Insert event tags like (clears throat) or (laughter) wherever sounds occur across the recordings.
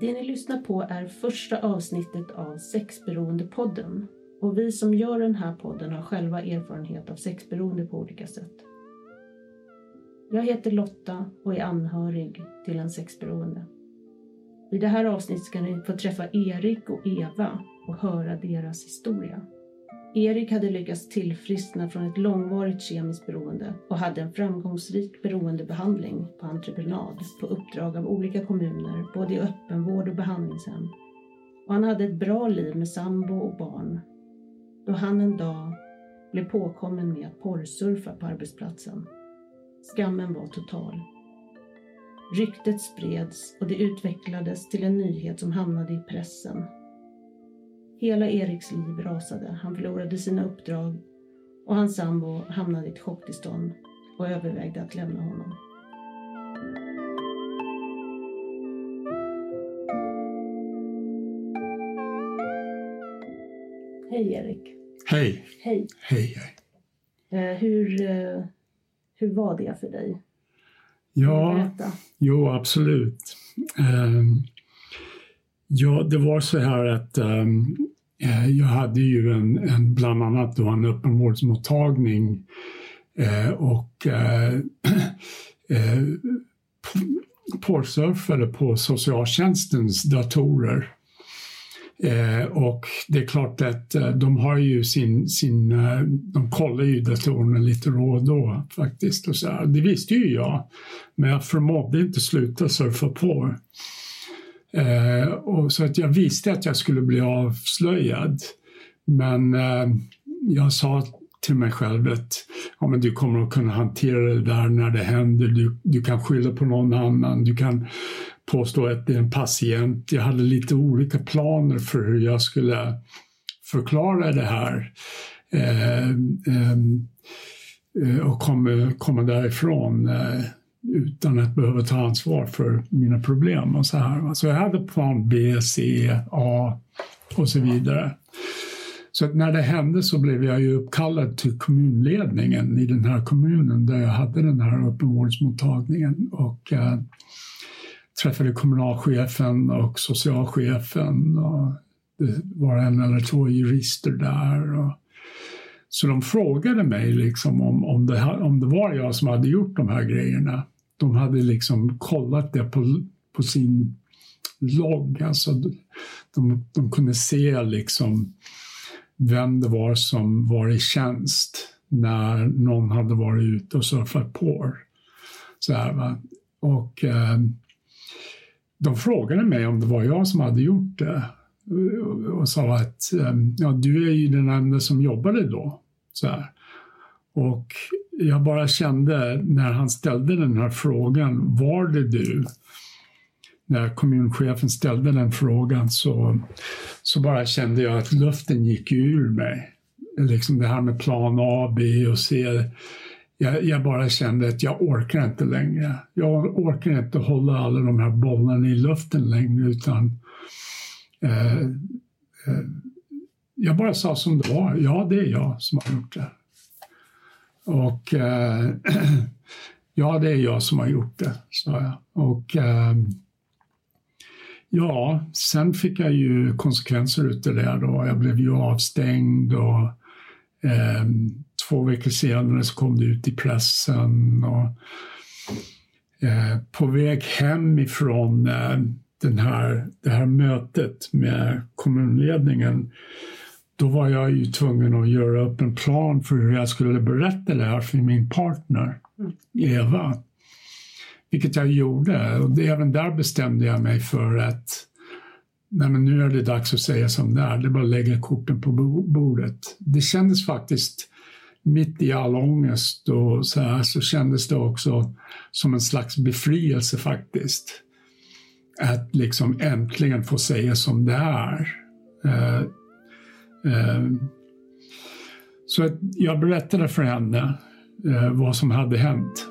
Det ni lyssnar på är första avsnittet av Sexberoendepodden. Och vi som gör den här podden har själva erfarenhet av sexberoende på olika sätt. Jag heter Lotta och är anhörig till en sexberoende. I det här avsnittet ska ni få träffa Erik och Eva och höra deras historia. Erik hade lyckats tillfriskna från ett långvarigt kemiskt beroende och hade en framgångsrik beroendebehandling på entreprenad på uppdrag av olika kommuner, både i öppenvård och behandlingshem. Och han hade ett bra liv med sambo och barn. Då han en dag blev påkommen med att porrsurfa på arbetsplatsen. Skammen var total. Ryktet spreds och det utvecklades till en nyhet som hamnade i pressen Hela Eriks liv rasade. Han förlorade sina uppdrag och hans sambo hamnade i ett chocktillstånd och övervägde att lämna honom. Hej Erik. Hej. Hej. Hej. Eh, hur, eh, hur var det för dig? Ja, jo absolut. Um, Ja, det var så här att um, jag hade ju en, en, bland annat då en öppenvårdsmottagning eh, och eh, (clears throat) eh, porrsurfade på socialtjänstens datorer. Eh, och det är klart att eh, de har ju sin, sin eh, de kollar ju datorerna lite då och då faktiskt. Och så här. Det visste ju jag, men jag förmådde inte sluta surfa på. Eh, och så att jag visste att jag skulle bli avslöjad. Men eh, jag sa till mig själv att ja, men du kommer att kunna hantera det där när det händer. Du, du kan skylla på någon annan. Du kan påstå att det är en patient. Jag hade lite olika planer för hur jag skulle förklara det här. Eh, eh, eh och komma, komma därifrån. Eh, utan att behöva ta ansvar för mina problem och så här. Så jag hade plan B, C, A och så vidare. Så när det hände så blev jag ju uppkallad till kommunledningen i den här kommunen där jag hade den här öppenvårdsmottagningen och äh, träffade kommunalchefen och socialchefen och det var en eller två jurister där. Och, så de frågade mig liksom om, om, det, om det var jag som hade gjort de här grejerna de hade liksom kollat det på, på sin logg. Alltså de, de kunde se liksom vem det var som var i tjänst när någon hade varit ute och surfat på. Så här, va? Och eh, de frågade mig om det var jag som hade gjort det och sa att eh, ja, du är ju den enda som jobbade då. Så här. Och jag bara kände när han ställde den här frågan, var det du? När kommunchefen ställde den frågan så, så bara kände jag att luften gick ur mig. Liksom det här med plan A, B och C. Jag, jag, bara kände att jag orkar inte längre. Jag orkar inte hålla alla de här bollarna i luften längre utan eh, eh, jag bara sa som det var. Ja, det är jag som har gjort det. Och eh, (clears throat) ja, det är jag som har gjort det, sa jag. Och eh, ja, sen fick jag ju konsekvenser utav det då. Jag blev ju avstängd och eh, två veckor senare så kom det ut i pressen. Och, eh, på väg hem ifrån eh, den här, det här mötet med kommunledningen då var jag ju tvungen att göra upp en plan för hur jag skulle berätta det här för min partner mm. Eva. Vilket jag gjorde och det, även där bestämde jag mig för att nej men nu är det dags att säga som det är, det är bara att lägga korten på bordet. Det kändes faktiskt mitt i all ångest och så här så kändes det också som en slags befrielse faktiskt. Att liksom äntligen få säga som det är. Eh, så jag berättade för henne eh, vad som hade hänt.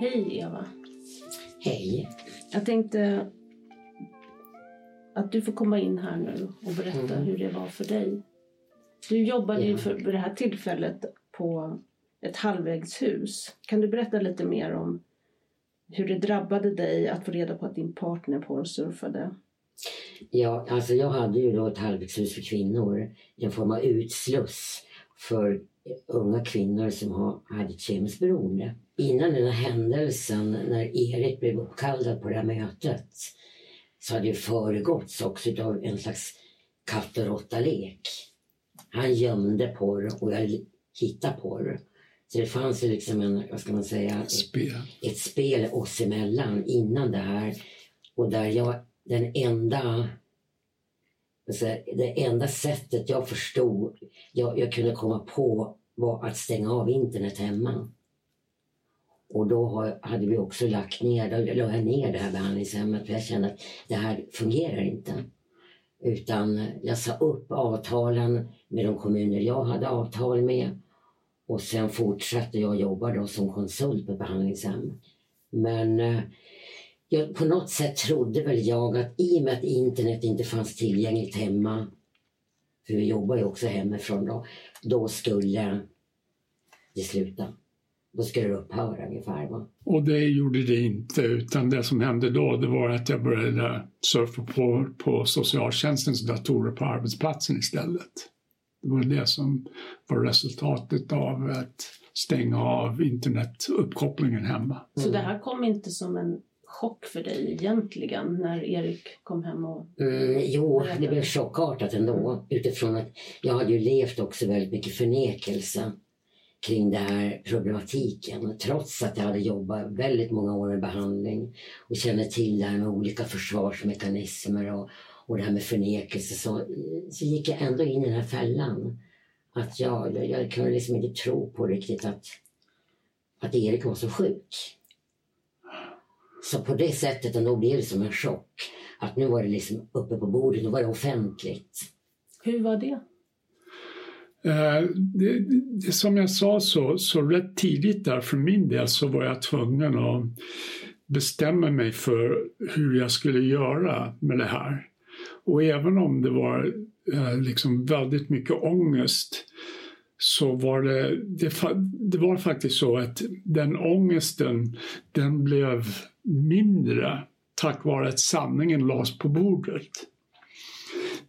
Hej Eva. Hej. Jag tänkte att du får komma in här nu och berätta mm. hur det var för dig. Du jobbade ju för, det här tillfället på ett halvvägshus. Kan du berätta lite mer om hur det drabbade dig att få reda på att din partner porrsurfade? Ja, alltså jag hade ju då ett halvvägshus för kvinnor, en form av utsluss för unga kvinnor som har, hade ett kemiskt beroende. Innan den här händelsen, när Erik blev uppkallad på det här mötet, så hade det föregåtts också av en slags katt och råtta-lek. Han gömde porr och jag hittade porr. Så det fanns ju liksom en, vad ska man säga, Spel. ett, ett spel oss emellan innan det här. Och där jag, den enda alltså, det enda sättet jag förstod, jag, jag kunde komma på var att stänga av internet hemma. Och då hade vi också lagt ner, då la jag ner det här behandlingshemmet för jag kände att det här fungerar inte. Utan jag sa upp avtalen med de kommuner jag hade avtal med och sen fortsatte jag jobba då som konsult på behandlingshem. Men eh, jag, på något sätt trodde väl jag att i och med att internet inte fanns tillgängligt hemma, för vi jobbar ju också hemifrån då, då skulle det sluta. Då skulle det upphöra ungefär. Va? Och det gjorde det inte, utan det som hände då det var att jag började surfa på, på socialtjänstens datorer på arbetsplatsen istället. Det var det som var resultatet av att stänga av internetuppkopplingen hemma. Så det här kom inte som en chock för dig egentligen när Erik kom hem och... Mm, jo, det blev chockartat ändå utifrån att jag hade ju levt också väldigt mycket förnekelse kring den här problematiken. Trots att jag hade jobbat väldigt många år med behandling och kände till det här med olika försvarsmekanismer och, och det här med förnekelse så, så gick jag ändå in i den här fällan. Att jag, jag, jag kunde liksom inte tro på riktigt att, att Erik var så sjuk. Så på det sättet ändå blev det som en chock. Att nu var det liksom uppe på bordet, nu var det offentligt. Hur var det? Eh, det, det, som jag sa så, så rätt tidigt där för min del så var jag tvungen att bestämma mig för hur jag skulle göra med det här. Och även om det var eh, liksom väldigt mycket ångest så var det, det, det, var faktiskt så att den ångesten den blev mindre tack vare att sanningen lades på bordet.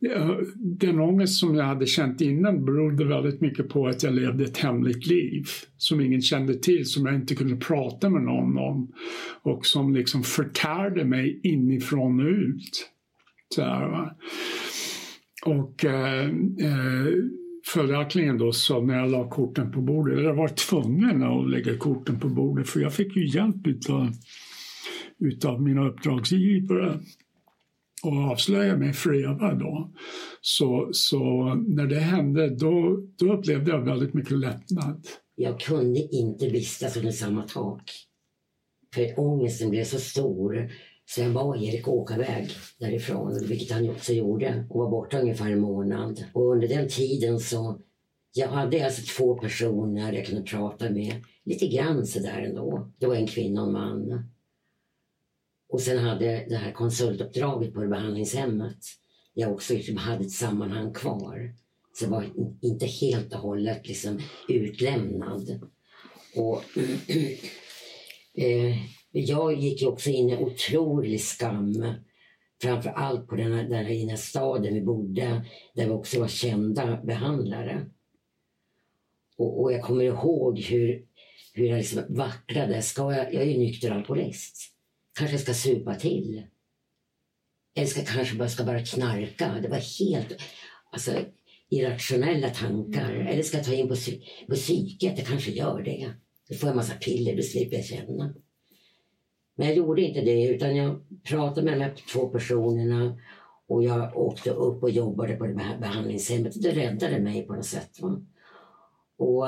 Eh, den ångest som jag hade känt innan berodde väldigt mycket på att jag levde ett hemligt liv som ingen kände till, som jag inte kunde prata med någon om och som liksom förtärde mig inifrån och ut. Sådär, va? och eh, eh, följaktligen då så när jag la korten på bordet, jag var tvungen att lägga korten på bordet för jag fick ju hjälp utav, utav mina uppdragsgivare och avslöja mig frevad då. Så, så när det hände då, då upplevde jag väldigt mycket lättnad. Jag kunde inte vistas under samma tak. För ångesten blev så stor så jag bad Erik åka iväg därifrån, vilket han också gjorde och var borta ungefär en månad. Och under den tiden så jag hade alltså två personer jag kunde prata med, lite grann sådär ändå. Det var en kvinna och en man. Och sen hade jag det här konsultuppdraget på behandlingshemmet. Jag också liksom hade ett sammanhang kvar. Så jag var inte helt och hållet liksom utlämnad. Och (clears throat) eh, jag gick också in i otrolig skam. Framför allt på den här, den här staden vi bodde, där vi också var kända behandlare. Och, och jag kommer ihåg hur, hur jag liksom vacklade. Ska jag, jag är ju nykter alkoholist. Kanske ska supa till. Eller ska kanske bara, ska bara knarka. Det var helt alltså, irrationella tankar. Mm. Eller ska jag ta in på, på psyket? Jag kanske gör det. Då får jag massa piller, då slipper jag känna. Men jag gjorde inte det utan jag pratade med de här två personerna och jag åkte upp och jobbade på det här behandlingshemmet. Det räddade mig på något sätt. Va? Och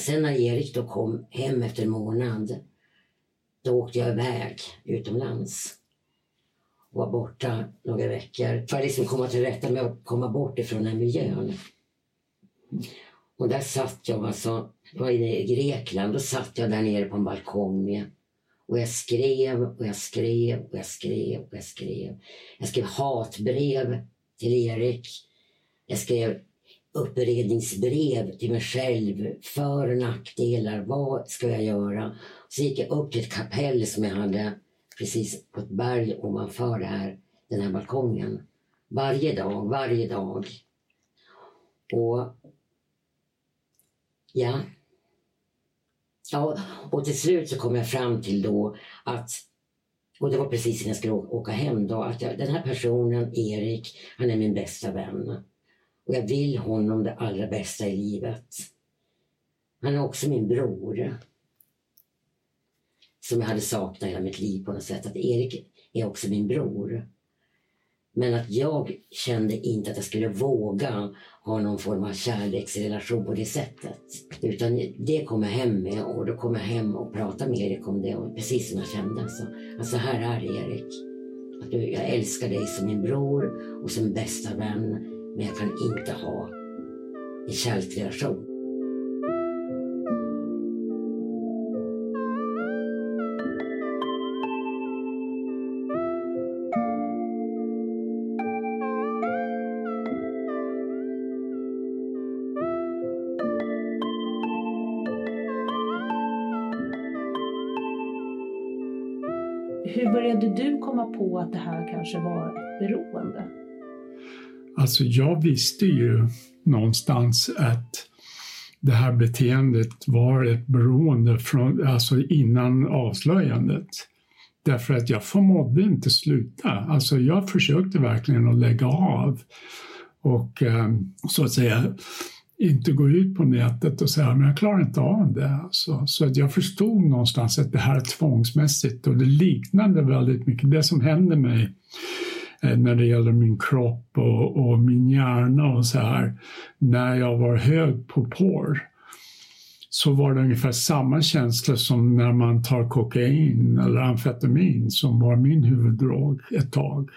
sen när Erik då kom hem efter en månad då åkte jag iväg utomlands och var borta några veckor för att liksom komma till rätta med att komma bort ifrån den miljön. Och där satt jag, alltså, jag var inne i Grekland, då satt jag där nere på en balkong och jag skrev och jag skrev och jag skrev och jag skrev. Jag skrev hatbrev till Erik. Jag skrev uppredningsbrev till mig själv. För och nackdelar. Vad ska jag göra? Så gick jag upp till ett kapell som jag hade precis på ett berg ovanför det här, den här balkongen. Varje dag, varje dag. Och ja ja. Och till slut så kom jag fram till då att och det var precis innan jag skulle åka hem då, att jag, den här personen, Erik, han är min bästa vän. Och jag vill honom det allra bästa i livet. Han är också min bror. Som jag hade saknat hela mitt liv på något sätt. Att Erik är också min bror. Men att jag kände inte att jag skulle våga ha någon form av kärleksrelation på det sättet. Utan det kom jag hem med och då kom jag hem och pratade med Erik om det och precis som jag kände. Så alltså här är det Erik. Att du, jag älskar dig som min bror och som bästa vän men jag kan inte ha en kärleksrelation. Hur började du komma på att det här kanske var ett beroende? Alltså jag visste ju någonstans att det här beteendet var ett beroende från, alltså innan avslöjandet. Därför att jag förmådde inte sluta. Alltså jag försökte verkligen att lägga av och ehm, så att säga inte gå ut på nätet och säga men jag klarar inte av det. Alltså, så att jag förstod någonstans att det här är tvångsmässigt och det liknade väldigt mycket det som hände mig eh, när det gäller min kropp och, och, min hjärna och så här. När jag var hög på porr så var det ungefär samma känsla som när man tar kokain eller amfetamin som var min huvuddrog ett tag.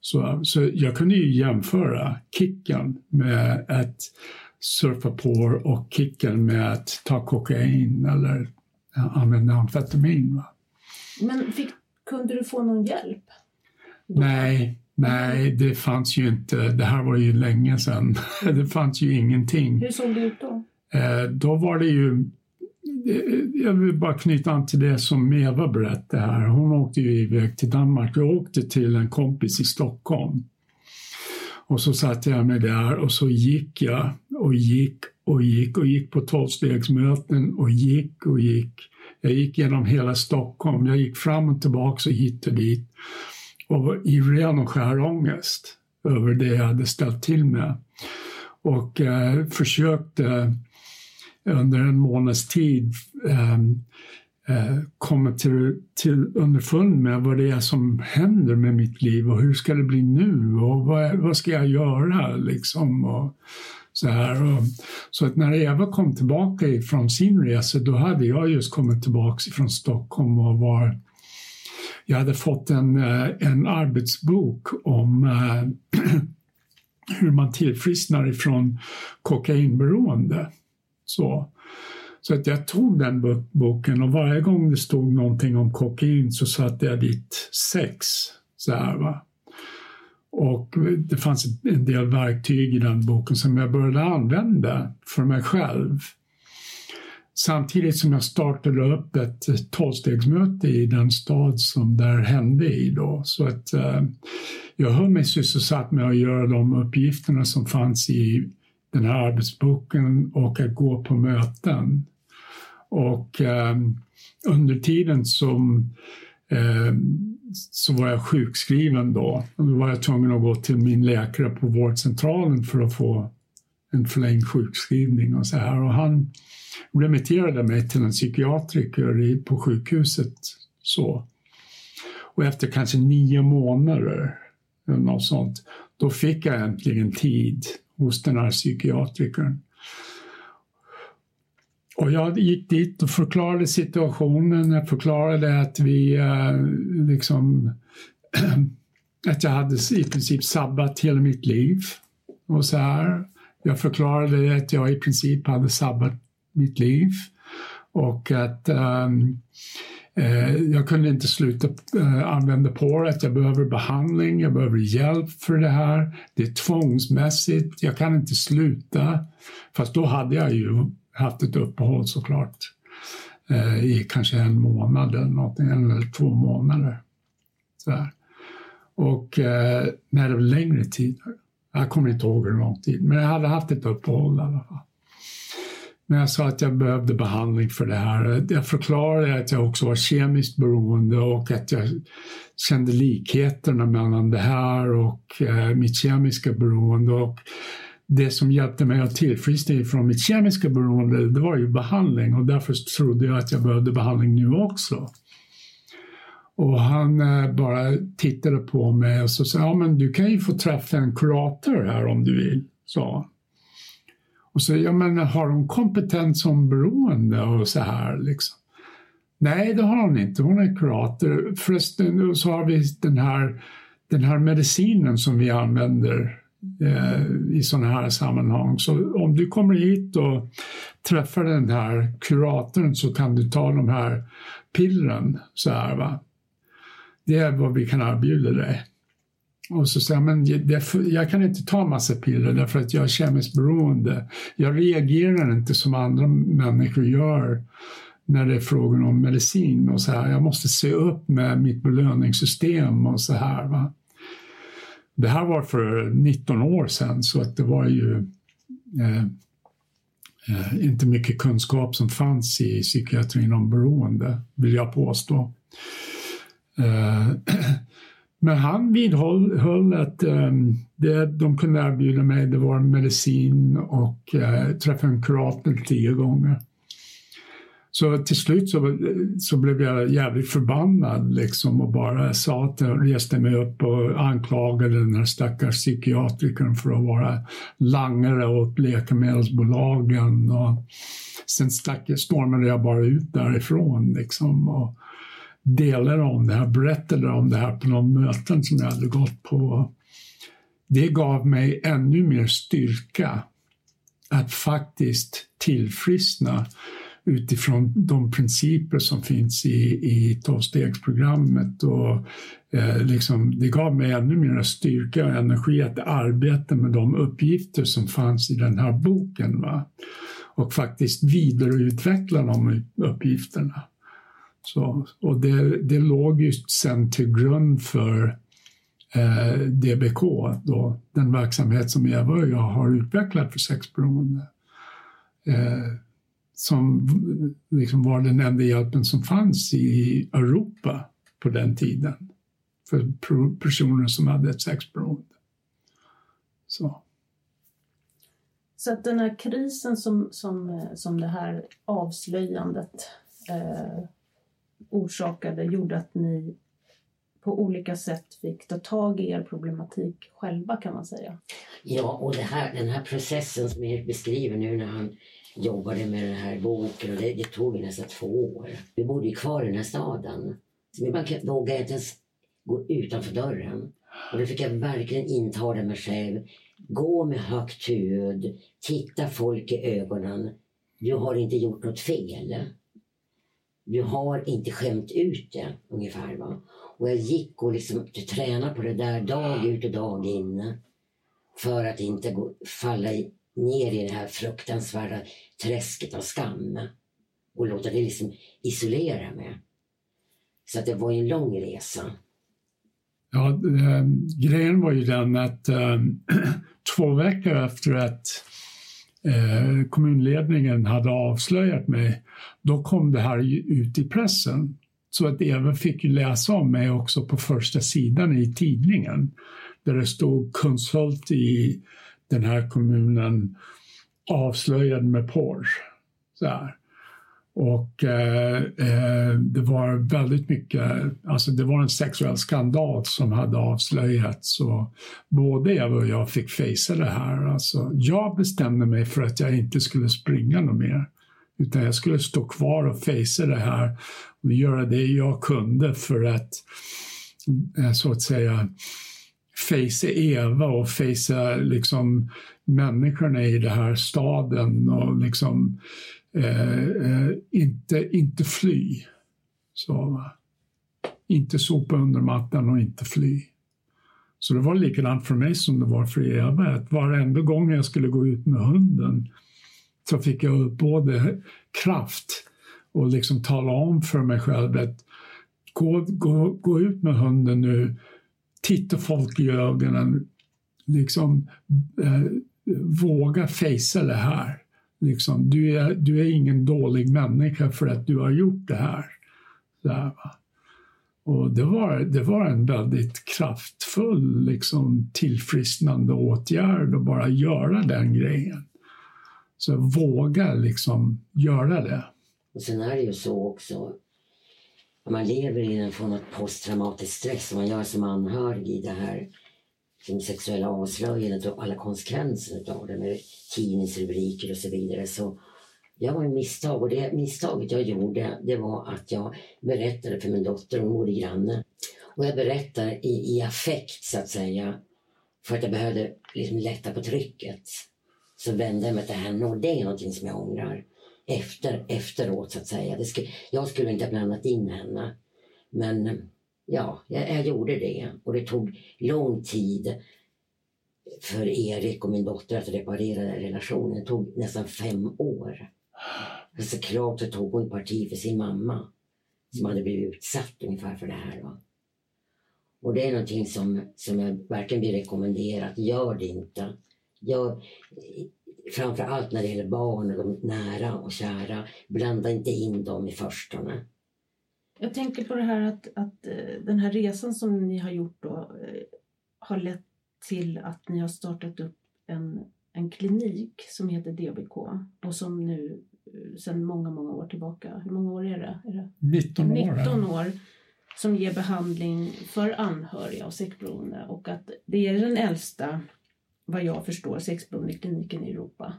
Så, så jag kunde ju jämföra kicken med ett surfa på och kicken med att ta kokain eller använda amfetamin. Va? Men fick, kunde du få någon hjälp? Nej, nej, det fanns ju inte. Det här var ju länge sedan. (laughs) Det fanns ju ingenting. Hur såg det ut då? Eh, då var det ju jag vill bara knyta an till det som Eva berättade här. Hon åkte ju iväg till Danmark. Jag åkte till en kompis i Stockholm. Och så satte jag mig där och så gick jag och gick och gick och gick på tolvstegsmöten och gick och gick. Jag gick genom hela Stockholm. Jag gick fram och tillbaka och hit och dit. Och var i ren och skär ångest över det jag hade ställt till med. Och eh, försökte under en månads tid eh, Eh, kommer till, till underfund med vad det är som händer med mitt liv och hur ska det bli nu och vad, vad ska jag göra liksom. Och, så, här. Och, så att när Eva kom tillbaka från sin resa då hade jag just kommit tillbaka från Stockholm och var jag hade fått en, eh, en arbetsbok om eh, (clears throat) hur man tillfrisknar ifrån kokainberoende. Så. Så att jag tog den boken och varje gång det stod någonting om kokain så satte jag dit sex. Så här, va? Och det fanns en del verktyg i den boken som jag började använda för mig själv. Samtidigt som jag startade upp ett tolvstegsmöte i den stad som där hände i. Då. Så att eh, jag höll mig sysselsatt med att göra de uppgifterna som fanns i den här arbetsboken och att gå på möten. Och eh, under tiden som eh, så var jag sjukskriven då. Och då var jag tvungen att gå till min läkare på vårdcentralen för att få en förlängd sjukskrivning och så här. Och han remitterade mig till en psykiatriker på sjukhuset. Så. Och efter kanske nio månader, eller något sånt, då fick jag äntligen tid hos den här psykiatrikern. Och jag gick dit och förklarade situationen. Jag förklarade att vi eh, liksom (clears throat) att jag hade i princip sabbat hela mitt liv. Och så här. Jag förklarade att jag i princip hade sabbat mitt liv och att um, Eh, jag kunde inte sluta uh, använda Att Jag behöver behandling, jag behöver hjälp för det här. Det är tvångsmässigt, jag kan inte sluta. Fast då hade jag ju haft ett uppehåll såklart eh, i kanske en månad eller någonting, eller två månader. Så Och eh, när det var längre tid, jag kommer inte ihåg hur lång tid, men jag hade haft ett uppehåll i alla fall. Men jag sa att jag behövde behandling för det här. Jag förklarade att jag också var kemiskt beroende och att jag kände likheterna mellan det här och eh, mitt kemiska beroende. Och det som hjälpte mig att tillfriskna från mitt kemiska beroende, det var ju behandling och därför trodde jag att jag behövde behandling nu också. Och han eh, bara tittade på mig och så sa ja men du kan ju få träffa en kurator här om du vill, sa han. Och så, ja men har hon kompetens som beroende och så här liksom? Nej, det har hon inte. Hon är kurator. Förresten så har vi den här, den här medicinen som vi använder Eh, i sådana här sammanhang. Så om du kommer hit och träffar den här kuratorn så kan du ta de här pillren. Så här, va? Det är vad vi kan erbjuda dig. Och så säger men jag kan inte ta massa piller därför att jag är kemiskt beroende. Jag reagerar inte som andra människor gör när det är frågan om medicin och så här. Jag måste se upp med mitt belöningssystem och så här. Va? Det här var för 19 år sedan så att det var ju eh, eh, inte mycket kunskap som fanns i psykiatrin om beroende, vill jag påstå. Eh, (clears throat) Men han vidhöll att eh, det de kunde erbjuda mig det var medicin och eh, träffa en kurator tio gånger. Så till slut så, så blev jag jävligt förbannad liksom och bara sa att jag reste mig upp och anklagade den här stackars psykiatrikern för att vara langare åt läkemedelsbolagen. Och sen stack, stormade jag bara ut därifrån. Liksom, och, delade om det här, berättade om det här på någon möten som jag hade gått på. Det gav mig ännu mer styrka att faktiskt tillfriskna utifrån de principer som finns i, i tolvstegsprogrammet. Och, eh, liksom, det gav mig ännu mer styrka och energi att arbeta med de uppgifter som fanns i den här boken. Va? Och faktiskt vidareutveckla de uppgifterna. Så, och det, det låg ju sen till grund för eh, DBK, då, den verksamhet som Eva och jag har utvecklat för sexberoende. Eh, som liksom var den enda hjälpen som fanns i Europa på den tiden för personer som hade ett sexberoende. Så. Så att den här krisen som, som, som det här avslöjandet eh, orsakade gjorde att ni på olika sätt fick ta tag i er problematik själva kan man säga. Ja, och det här, den här processen som Erik beskriver nu när han jobbade med den här boken och det, det tog nästan två år. Vi bodde ju kvar i den här staden. Så man vågade inte ens gå utanför dörren. Och då fick jag verkligen intala mig själv. Gå med högt huvud, titta folk i ögonen. Du har inte gjort något fel du har inte skämt ut det ungefär. Va? Och jag gick och liksom tränade på det där dag ut och dag in. För att inte gå, falla i, ner i det här fruktansvärda träsket av skam. Och låta det liksom isolera mig. Så att det var en lång resa. Ja, äh, grejen var ju den att äh, (clears throat) två veckor efter att eh, kommunledningen hade avslöjat mig, då kom det här ut i pressen. Så att Eva fick läsa om mig också på första sidan i tidningen. Där det stod konsult i den här kommunen avslöjad med porr. Så här. Och eh, eh, det var väldigt mycket, alltså det var en sexuell skandal som hade avslöjats och både Eva och jag fick fejsa det här. Alltså, jag bestämde mig för att jag inte skulle springa något mer. Utan jag skulle stå kvar och fejsa det här och göra det jag kunde för att eh, så att säga fejsa Eva och fejsa liksom människorna i den här staden och liksom eh, eh, inte, inte fly. Så, inte sopa under mattan och inte fly. Så det var likadant för mig som det var för Eva. Varenda gång jag skulle gå ut med hunden så fick jag både kraft och liksom tala om för mig själv att gå, gå, gå ut med hunden nu, titta folk i ögonen, liksom eh, våga fejsa det här. Liksom, du, är, du är ingen dålig människa för att du har gjort det här. Där, och det var, det var en väldigt kraftfull, liksom, tillfrisknande åtgärd att bara göra den grejen. Så våga liksom göra det. Och sen är det ju så också, man lever i en form av posttraumatisk stress, som man gör som anhörig i det här som sexuella avslöjandet och alla konsekvenser av det med tidningsrubriker och så vidare. Så jag var en misstag och det misstaget jag gjorde det var att jag berättade för min dotter, hon bodde granne. Och jag berättade i, i affekt så att säga för att jag behövde liksom lätta på trycket. Så vände jag mig till henne och det är någonting som jag ångrar efter, efteråt så att säga. Det skulle, jag skulle inte ha blandat in henne. Men ja, jag, jag, gjorde det och det tog lång tid för Erik och min dotter att reparera relationen. Det tog nästan fem år. Såklart så tog hon parti för sin mamma som hade blivit utsatt ungefär för det här. Va? Och det är någonting som, som jag verkligen vill rekommendera, att gör det inte. Gör, framför allt när det gäller barn och de nära och kära, blanda inte in dem i förstone. Jag tänker på det här att, att eh, den här resan som ni har gjort då eh, har lett till att ni har startat upp en, en klinik som heter DBK och som nu eh, sedan många, många år tillbaka, hur många år är det? Är det 19 år. 19 år som ger behandling för anhöriga och sexberoende och att det är den äldsta, vad jag förstår, sexberoendekliniken i Europa.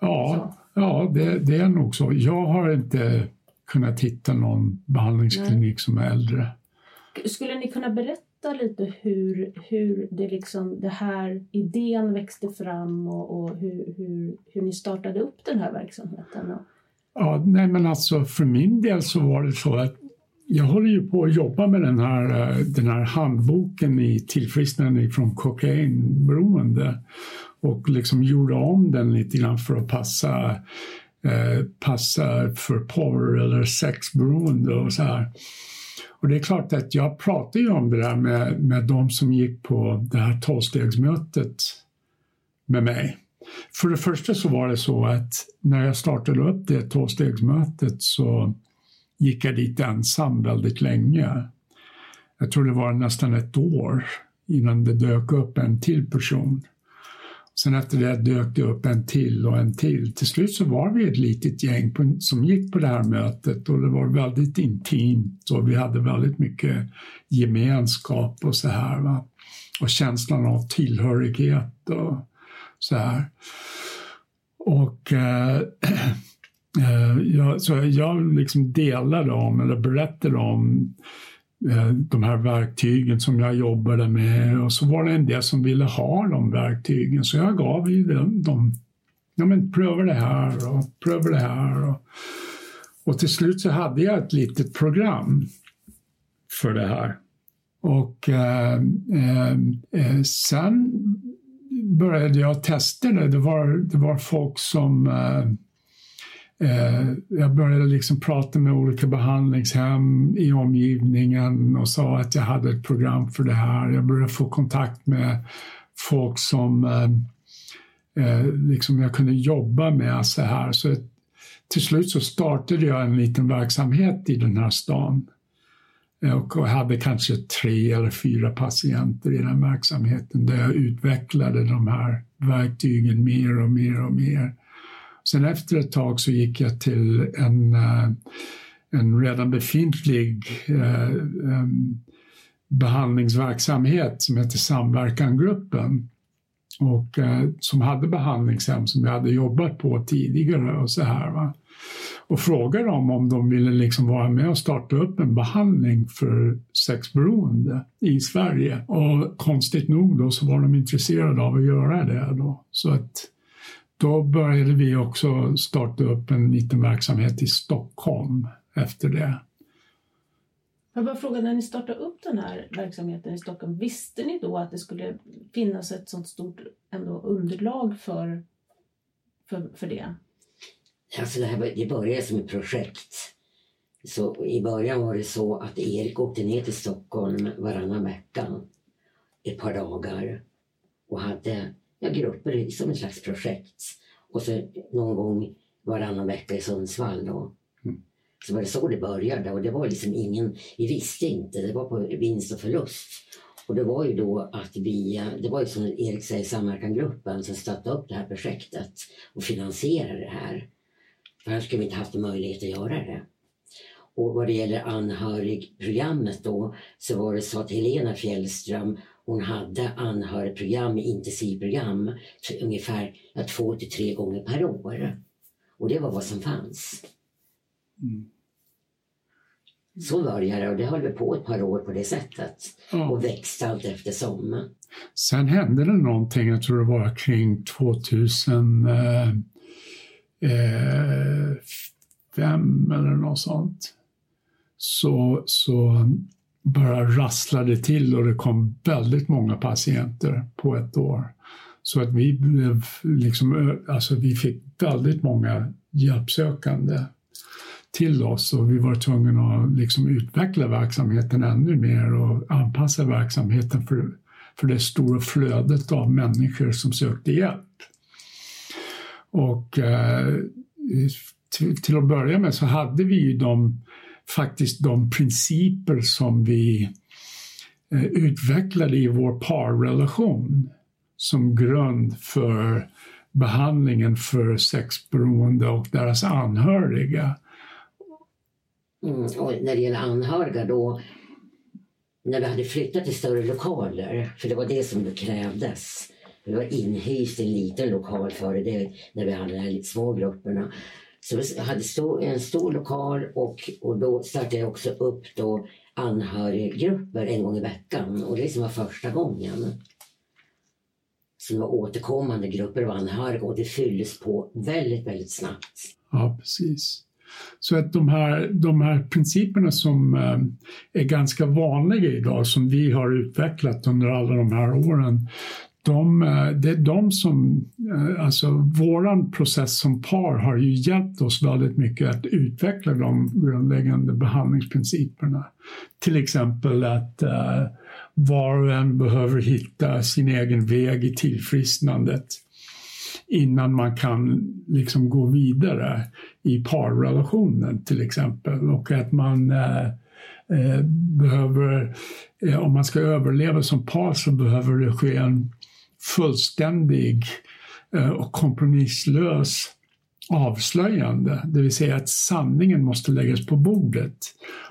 Ja, ja det, det, är nog så. Jag har inte kunnat hitta någon behandlingsklinik Nej. som är äldre. Skulle ni kunna berätta lite hur, hur det, liksom, det här idén växte fram och, och hur, hur, hur ni startade upp den här verksamheten? Ja, nej men alltså för min del så var det så att jag håller ju på att jobba med den här, eh, den här handboken i tillfrisknande från kokainberoende och liksom gjorde om den lite grann för att passa, eh, passa för porr eller sexberoende och så här. Och det är klart att jag pratade ju om det där med, med de som gick på det här tolvstegsmötet med mig. För det första så var det så att när jag startade upp det tolvstegsmötet så gick jag dit ensam väldigt länge. Jag tror det var nästan ett år innan det dök upp en till person. Sen efter det dök det upp en till och en till. Till slut så var vi ett litet gäng på, som gick på det här mötet och det var väldigt intimt och vi hade väldigt mycket gemenskap och så här. Va? Och känslan av tillhörighet och så här. Och eh, (clears throat) Eh, jag, så jag liksom delade om, eller berättade om de här verktygen som jag jobbade med och så var det en del som ville ha de verktygen så jag gav ju dem, dem ja men pröva det här och pröva det här. Och, och till slut så hade jag ett litet program för det här. Och eh, eh, eh sen började jag testa det. Det var, det var folk som Eh, Eh, jag började liksom prata med olika behandlingshem i omgivningen och sa att jag hade ett program för det här. Jag började få kontakt med folk som eh, eh, liksom jag kunde jobba med så här. Så till slut så startade jag en liten verksamhet i den här stan eh, och hade kanske tre eller fyra patienter i den verksamheten där jag utvecklade de här verktygen mer och mer och mer. Sen efter ett tag så gick jag till en, eh, en redan befintlig eh, behandlingsverksamhet som heter Samverkangruppen och eh, som hade behandlingshem som jag hade jobbat på tidigare och så här. Va? Och frågade dem om de ville liksom vara med och starta upp en behandling för sexberoende i Sverige. Och konstigt nog då så var de intresserade av att göra det då. Så att då började vi också starta upp en liten verksamhet i Stockholm efter det. Jag bara fråga, när ni startade upp den här verksamheten i Stockholm, visste ni då att det skulle finnas ett sånt stort ändå underlag för, för, för det? Alltså det, här, det började som ett projekt. Så I början var det så att Erik åkte ner till Stockholm varannan vecka ett par dagar och hade ja, grupper som ett slags projekt. Och så någon gång varannan vecka i Sundsvall. Då. Mm. Så var det så det började och det var liksom ingen, vi visste inte, det var på vinst och förlust. Och det var ju då att vi, det var ju som Erik säger, samverkangruppen som startade upp det här projektet och finansierade det här. För annars skulle vi inte haft möjlighet att göra det. Och vad det gäller anhörigprogrammet då så var det så att Helena Fjällström hon hade anhörigprogram, intensivprogram, ungefär två till tre gånger per år. Och det var vad som fanns. Mm. Så började det och det höll vi på ett par år på det sättet. Ja. Och växte allt eftersom. Sen hände det någonting, jag tror det var kring 2005 eller något sånt. Så, så bara rasslade till och det kom väldigt många patienter på ett år. Så att vi blev liksom, alltså vi fick väldigt många hjälpsökande till oss och vi var tvungna att liksom utveckla verksamheten ännu mer och anpassa verksamheten för, för det stora flödet av människor som sökte hjälp. Och eh, till, till, att börja med så hade vi ju de, faktiskt de principer som vi eh, utvecklade i vår parrelation som grund för behandlingen för sexberoende och deras anhöriga. Mm, och när det gäller anhöriga då, när vi hade flyttat till större lokaler, för det var det som krävdes. Vi var inhyst i en liten lokal före det, när vi hade de här lite små grupperna. Så vi hade en stor lokal och, och då startade jag också upp då anhöriggrupper en gång i veckan. Och det liksom var första gången. Det var återkommande grupper av anhöriga och det fylldes på väldigt, väldigt snabbt. Ja, precis. Så att de här, de här principerna som eh, är ganska vanliga idag, som vi har utvecklat under alla de här åren, de, eh, det är de som, eh, alltså våran process som par har ju hjälpt oss väldigt mycket att utveckla de grundläggande behandlingsprinciperna. Till exempel att uh, var och en behöver hitta sin egen väg i tillfrisknandet innan man kan liksom gå vidare i parrelationen till exempel och att man uh, behöver, om man ska överleva som par så behöver det ske en fullständig eh, och kompromisslös avslöjande, det vill säga att sanningen måste läggas på bordet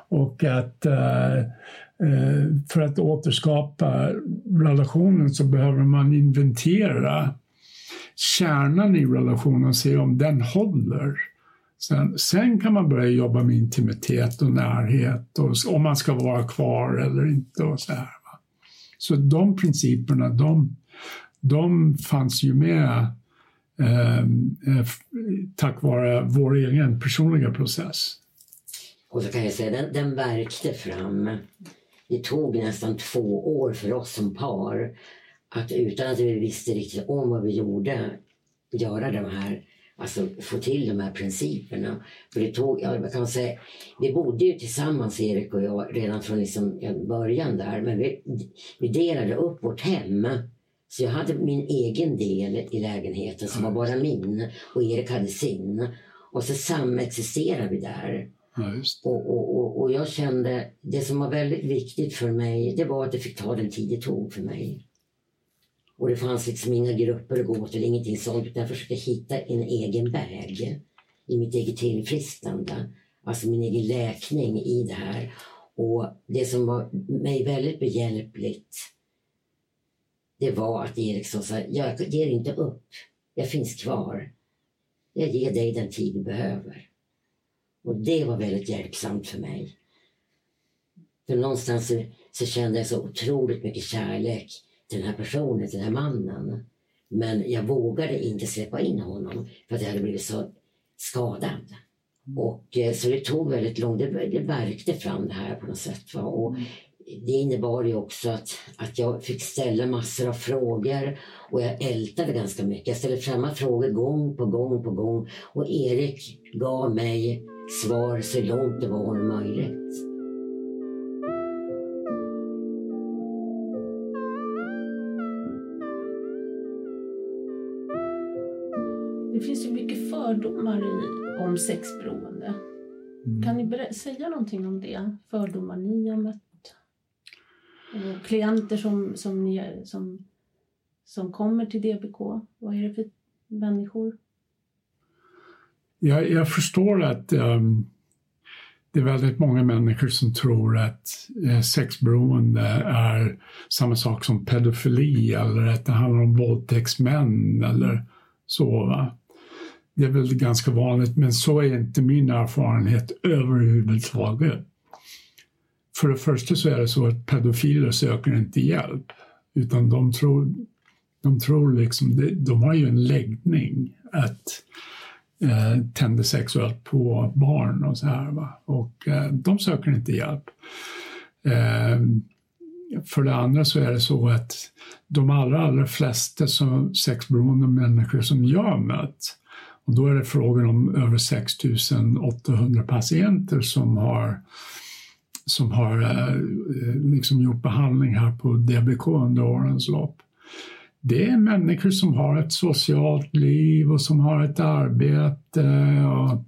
och att eh, eh, för att återskapa relationen så behöver man inventera kärnan i relationen och se om den håller. Sen, sen kan man börja jobba med intimitet och närhet och om man ska vara kvar eller inte. och Så här. Så de principerna, de, de fanns ju med ehm, eh, tack vare vår egen personliga process. Och så kan jag säga, den, den verkte fram. Det tog nästan två år för oss som par att utan att vi visste riktigt om vad vi gjorde, göra de här, alltså få till de här principerna. För det tog, jag kan säga, vi bodde ju tillsammans Erik och jag redan från liksom, början där, men vi, vi delade upp vårt hem. Så jag hade min egen del i lägenheten som var bara min och Erik hade sin. Och så samexisterade vi där. Ja, och, och, och, och, jag kände, det som var väldigt viktigt för mig, det var att det fick ta den tid det tog för mig. Och det fanns liksom inga grupper att gå till, ingenting sånt. Utan jag försökte hitta en egen väg i mitt eget tillfrisknande. Alltså min egen läkning i det här. Och det som var mig väldigt behjälpligt det var att Eriksson sa, jag ger inte upp. Jag finns kvar. Jag ger dig den tid du behöver. Och det var väldigt hjälpsamt för mig. För någonstans så, så kände jag så otroligt mycket kärlek till den här personen, till den här mannen. Men jag vågade inte släppa in honom för att jag hade blivit så skadad Och, eh, så det tog väldigt lång det, det verkte fram det här på något sätt. Va? Och det innebar ju också att, att jag fick ställa massor av frågor och jag ältade ganska mycket. Jag ställde samma frågor gång på gång på gång och Erik gav mig svar så långt det var möjligt. Det finns ju mycket fördomar i, om sexberoende. Mm. Kan ni säga någonting om det? Fördomar ni har mött? Och klienter som, som, ni, som, som kommer till DBK, vad är det för människor? Jag, jag förstår att um, det är väldigt många människor som tror att eh, sexberoende är samma sak som pedofili eller att det handlar om våldtäktsmän eller så. Va? Det är väl ganska vanligt, men så är inte min erfarenhet överhuvudtaget. För det första så är det så att pedofiler söker inte hjälp, utan de tror, de tror liksom, de, har ju en läggning att eh, tända sexuellt på barn och så här. Va? Och eh, de söker inte hjälp. Eh, för det andra så är det så att de allra, allra flesta som sexberoende människor som jag har mött, och då är det frågan om över 6 800 patienter som har som har eh, eh, liksom gjort behandling här på DBK under årens lopp. Det är människor som har ett socialt liv och som har ett arbete eh, och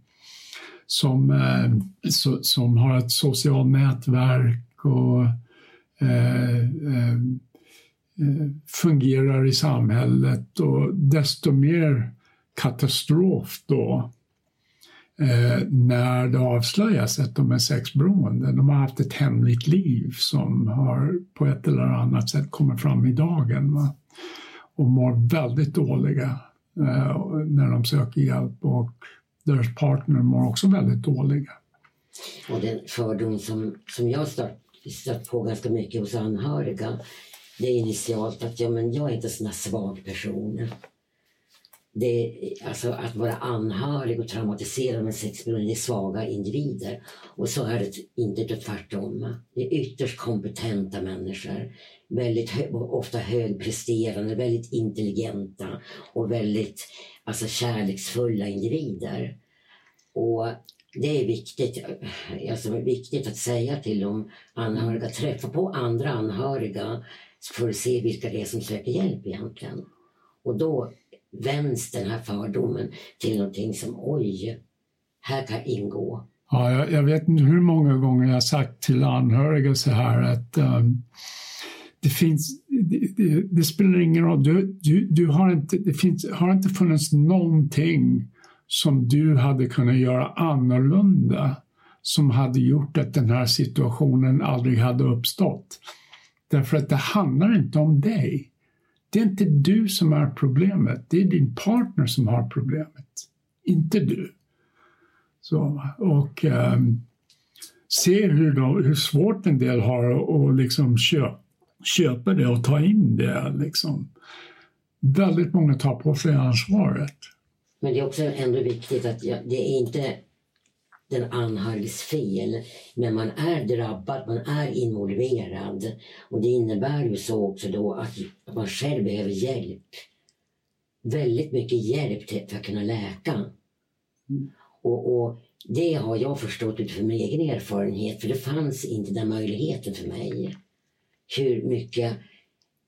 som, eh, so, som har ett socialt nätverk och eh, eh, fungerar i samhället och desto mer katastrof då eh, när det avslöjas att de är sexberoende. De har haft ett hemligt liv som har på ett eller annat sätt kommit fram i dagen va? och mår väldigt dåliga eh, när de söker hjälp och deras partner mår också väldigt dåliga. Och den fördom som, som jag stött, stött på ganska mycket hos anhöriga det är initialt att ja, men jag är inte en sån svag person det, alltså att vara anhörig och traumatiserad med sexberoende är svaga individer. Och så är det inte tvärtom. Det är ytterst kompetenta människor. Väldigt hö, ofta högpresterande, väldigt intelligenta och väldigt alltså, kärleksfulla individer. Och det är viktigt, alltså, viktigt att säga till de anhöriga, träffa på andra anhöriga för att se vilka det är som söker hjälp egentligen. Och då vänds den här fördomen till någonting som oj, här kan ingå. Ja, jag, jag vet inte hur många gånger jag sagt till anhöriga så här att um, det finns, det, det, det, spelar ingen roll, du, du, du har, inte, det finns, har inte funnits någonting som du hade kunnat göra annorlunda som hade gjort att den här situationen aldrig hade uppstått. Därför att det handlar inte om dig. Det är inte du som är problemet, det är din partner som har problemet, inte du. Så, och um, se hur, de, hur svårt en del har att liksom köpa, köpa det och ta in det. Liksom. Väldigt många tar på sig ansvaret. Men det är också ändå viktigt att det är inte den anhöriges fel. Men man är drabbad, man är involverad. Och det innebär ju så också då att man själv behöver hjälp. Väldigt mycket hjälp för att kunna läka. Mm. Och, och, det har jag förstått utifrån min egen erfarenhet, för det fanns inte den möjligheten för mig. Hur mycket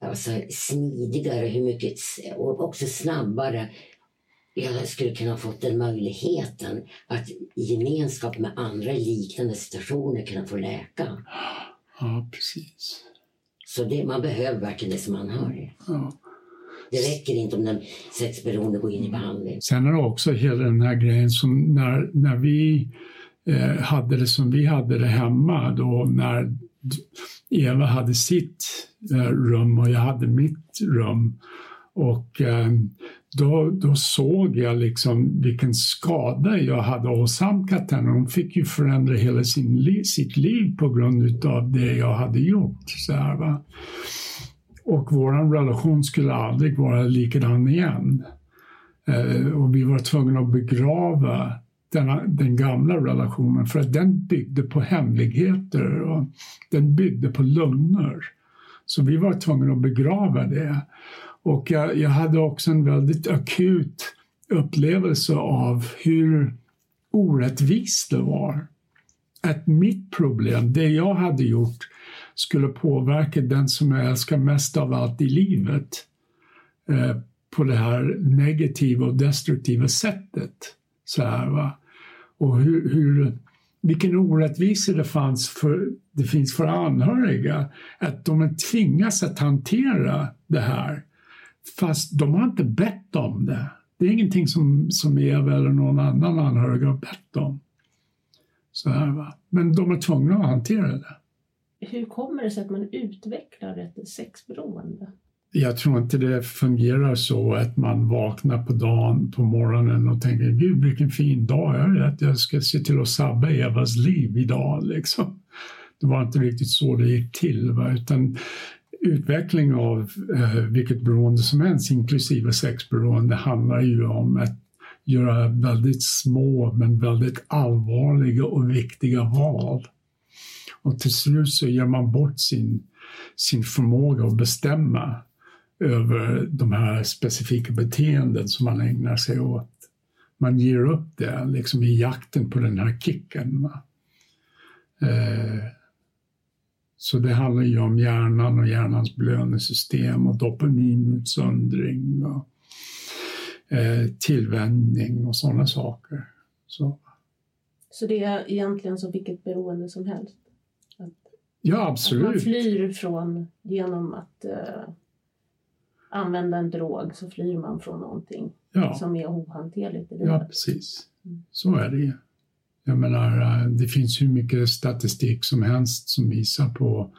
alltså, smidigare, hur mycket, och också snabbare jag skulle kunna fått den möjligheten att i gemenskap med andra i liknande situationer kunna få läka. Ja, precis. Så det, man behöver verkligen det som anhörig. Ja. Det räcker inte om den sexberoende går in i behandling. Sen är det också hela den här grejen som när, när vi eh, hade det som vi hade det hemma då när Eva hade sitt eh, rum och jag hade mitt rum. Och eh, då, då såg jag liksom vilken skada jag hade åsamkat henne. Hon fick ju förändra hela sin, sitt liv på grund av det jag hade gjort. Så här, va? Och vår relation skulle aldrig vara likadan igen. Eh, och vi var tvungna att begrava den, den gamla relationen för att den byggde på hemligheter och den byggde på lögner. Så vi var tvungna att begrava det. Och jag, jag hade också en väldigt akut upplevelse av hur orättvist det var. Att mitt problem, det jag hade gjort, skulle påverka den som jag älskar mest av allt i livet eh, på det här negativa och destruktiva sättet. Så här, va? Och hur, hur, vilken orättvisa det, fanns för, det finns för anhöriga. Att de tvingas att hantera det här fast de har inte bett om det. Det är ingenting som, som Eva eller någon annan anhörig har bett om. Så här, va? Men de är tvungna att hantera det. Hur kommer det sig att man utvecklar ett sexberoende? Jag tror inte det fungerar så att man vaknar på dagen, på morgonen och tänker gud vilken fin dag jag är, att jag ska se till att sabba Evas liv idag. Liksom. Det var inte riktigt så det gick till. Va? Utan utveckling av eh, vilket beroende som helst, inklusive sexberoende, handlar ju om att göra väldigt små men väldigt allvarliga och viktiga val. Och till slut så ger man bort sin, sin förmåga att bestämma över de här specifika beteenden som man ägnar sig åt. Man ger upp det liksom i jakten på den här kicken. Eh, så det handlar ju om hjärnan och hjärnans belöningssystem och dopaminutsöndring och eh, tillvänjning och sådana saker. Så. Så det är egentligen som vilket beroende som helst? Att, ja, absolut. Att man flyr från, genom att uh, använda en drog så flyr man från någonting ja. som är ohanterligt i livet. Ja, precis. Mm. Så är det ju. Jag menar, eh, det finns hur mycket statistik som helst som visar på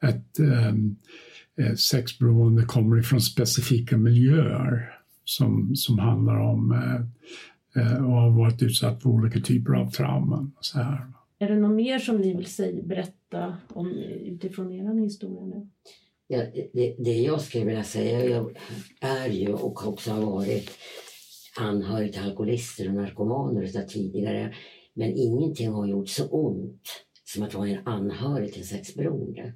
att eh, sexberoende kommer ifrån specifika miljöer som, som handlar om eh, eh, och har varit utsatt för olika typer av trauman. Och så här. Är det något mer som ni vill säga, berätta om, utifrån er historia nu? Ja, det, det jag skulle vilja säga jag är ju och också har varit anhörig till alkoholister och narkomaner tidigare. Men ingenting har gjort så ont som att vara en anhörig till sexberoende.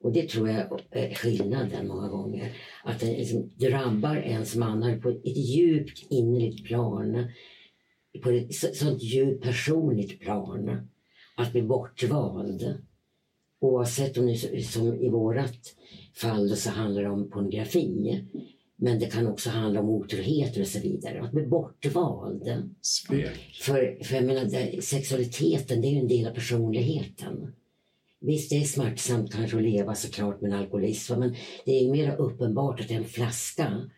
Och det tror jag är skillnaden många gånger. Att det liksom drabbar en som anhörig på ett djupt innerligt plan. På ett sånt djupt personligt plan. Att bli bortvald. Oavsett om det som i vårat fall så handlar det om pornografi. Men det kan också handla om otrohet och så vidare. Att bli bortvald. För, för jag menar, sexualiteten det är ju en del av personligheten. Visst, det är smärtsamt kanske att leva såklart med en alkoholism men det är mer uppenbart att en flaska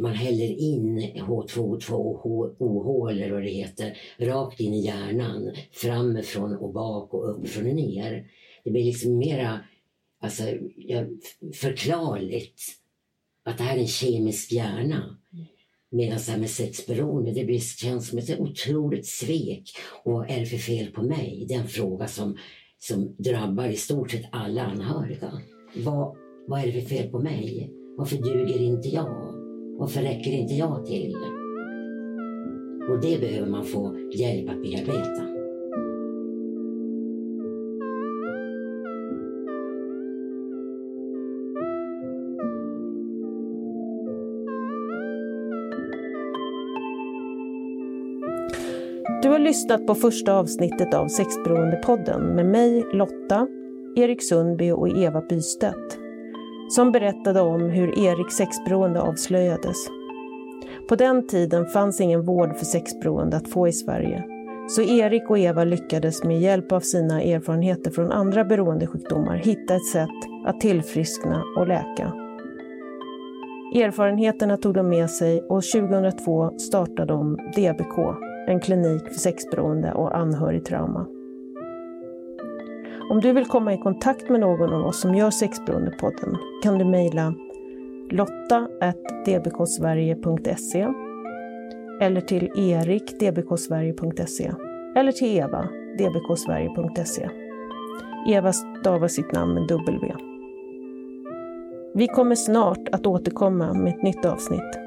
man häller in H2O2 eller vad det heter, rakt in i hjärnan, framifrån och bak och uppifrån och ner. Det blir liksom mera alltså, förklarligt att det här är en kemisk hjärna. Medan det här med sexberoende, det blir, känns som ett otroligt svek. Och är det för fel på mig? Det är en fråga som, som drabbar i stort sett alla anhöriga. Vad, vad är det för fel på mig? Varför duger inte jag? Varför räcker inte jag till? Och det behöver man få hjälp att bearbeta. Har lyssnat på första avsnittet av Sexberoendepodden med mig, Lotta, Erik Sundby och Eva Bystedt som berättade om hur Eriks sexberoende avslöjades. På den tiden fanns ingen vård för sexberoende att få i Sverige. Så Erik och Eva lyckades med hjälp av sina erfarenheter från andra beroendesjukdomar hitta ett sätt att tillfriskna och läka. Erfarenheterna tog de med sig och 2002 startade de DBK, en klinik för sexberoende och anhörigtrauma. Om du vill komma i kontakt med någon av oss som gör Sexberoendepodden kan du mejla lotta.dbksverige.se eller till erik dbksverige.se eller till eva dbksverige.se. Eva stavar sitt namn med W. Vi kommer snart att återkomma med ett nytt avsnitt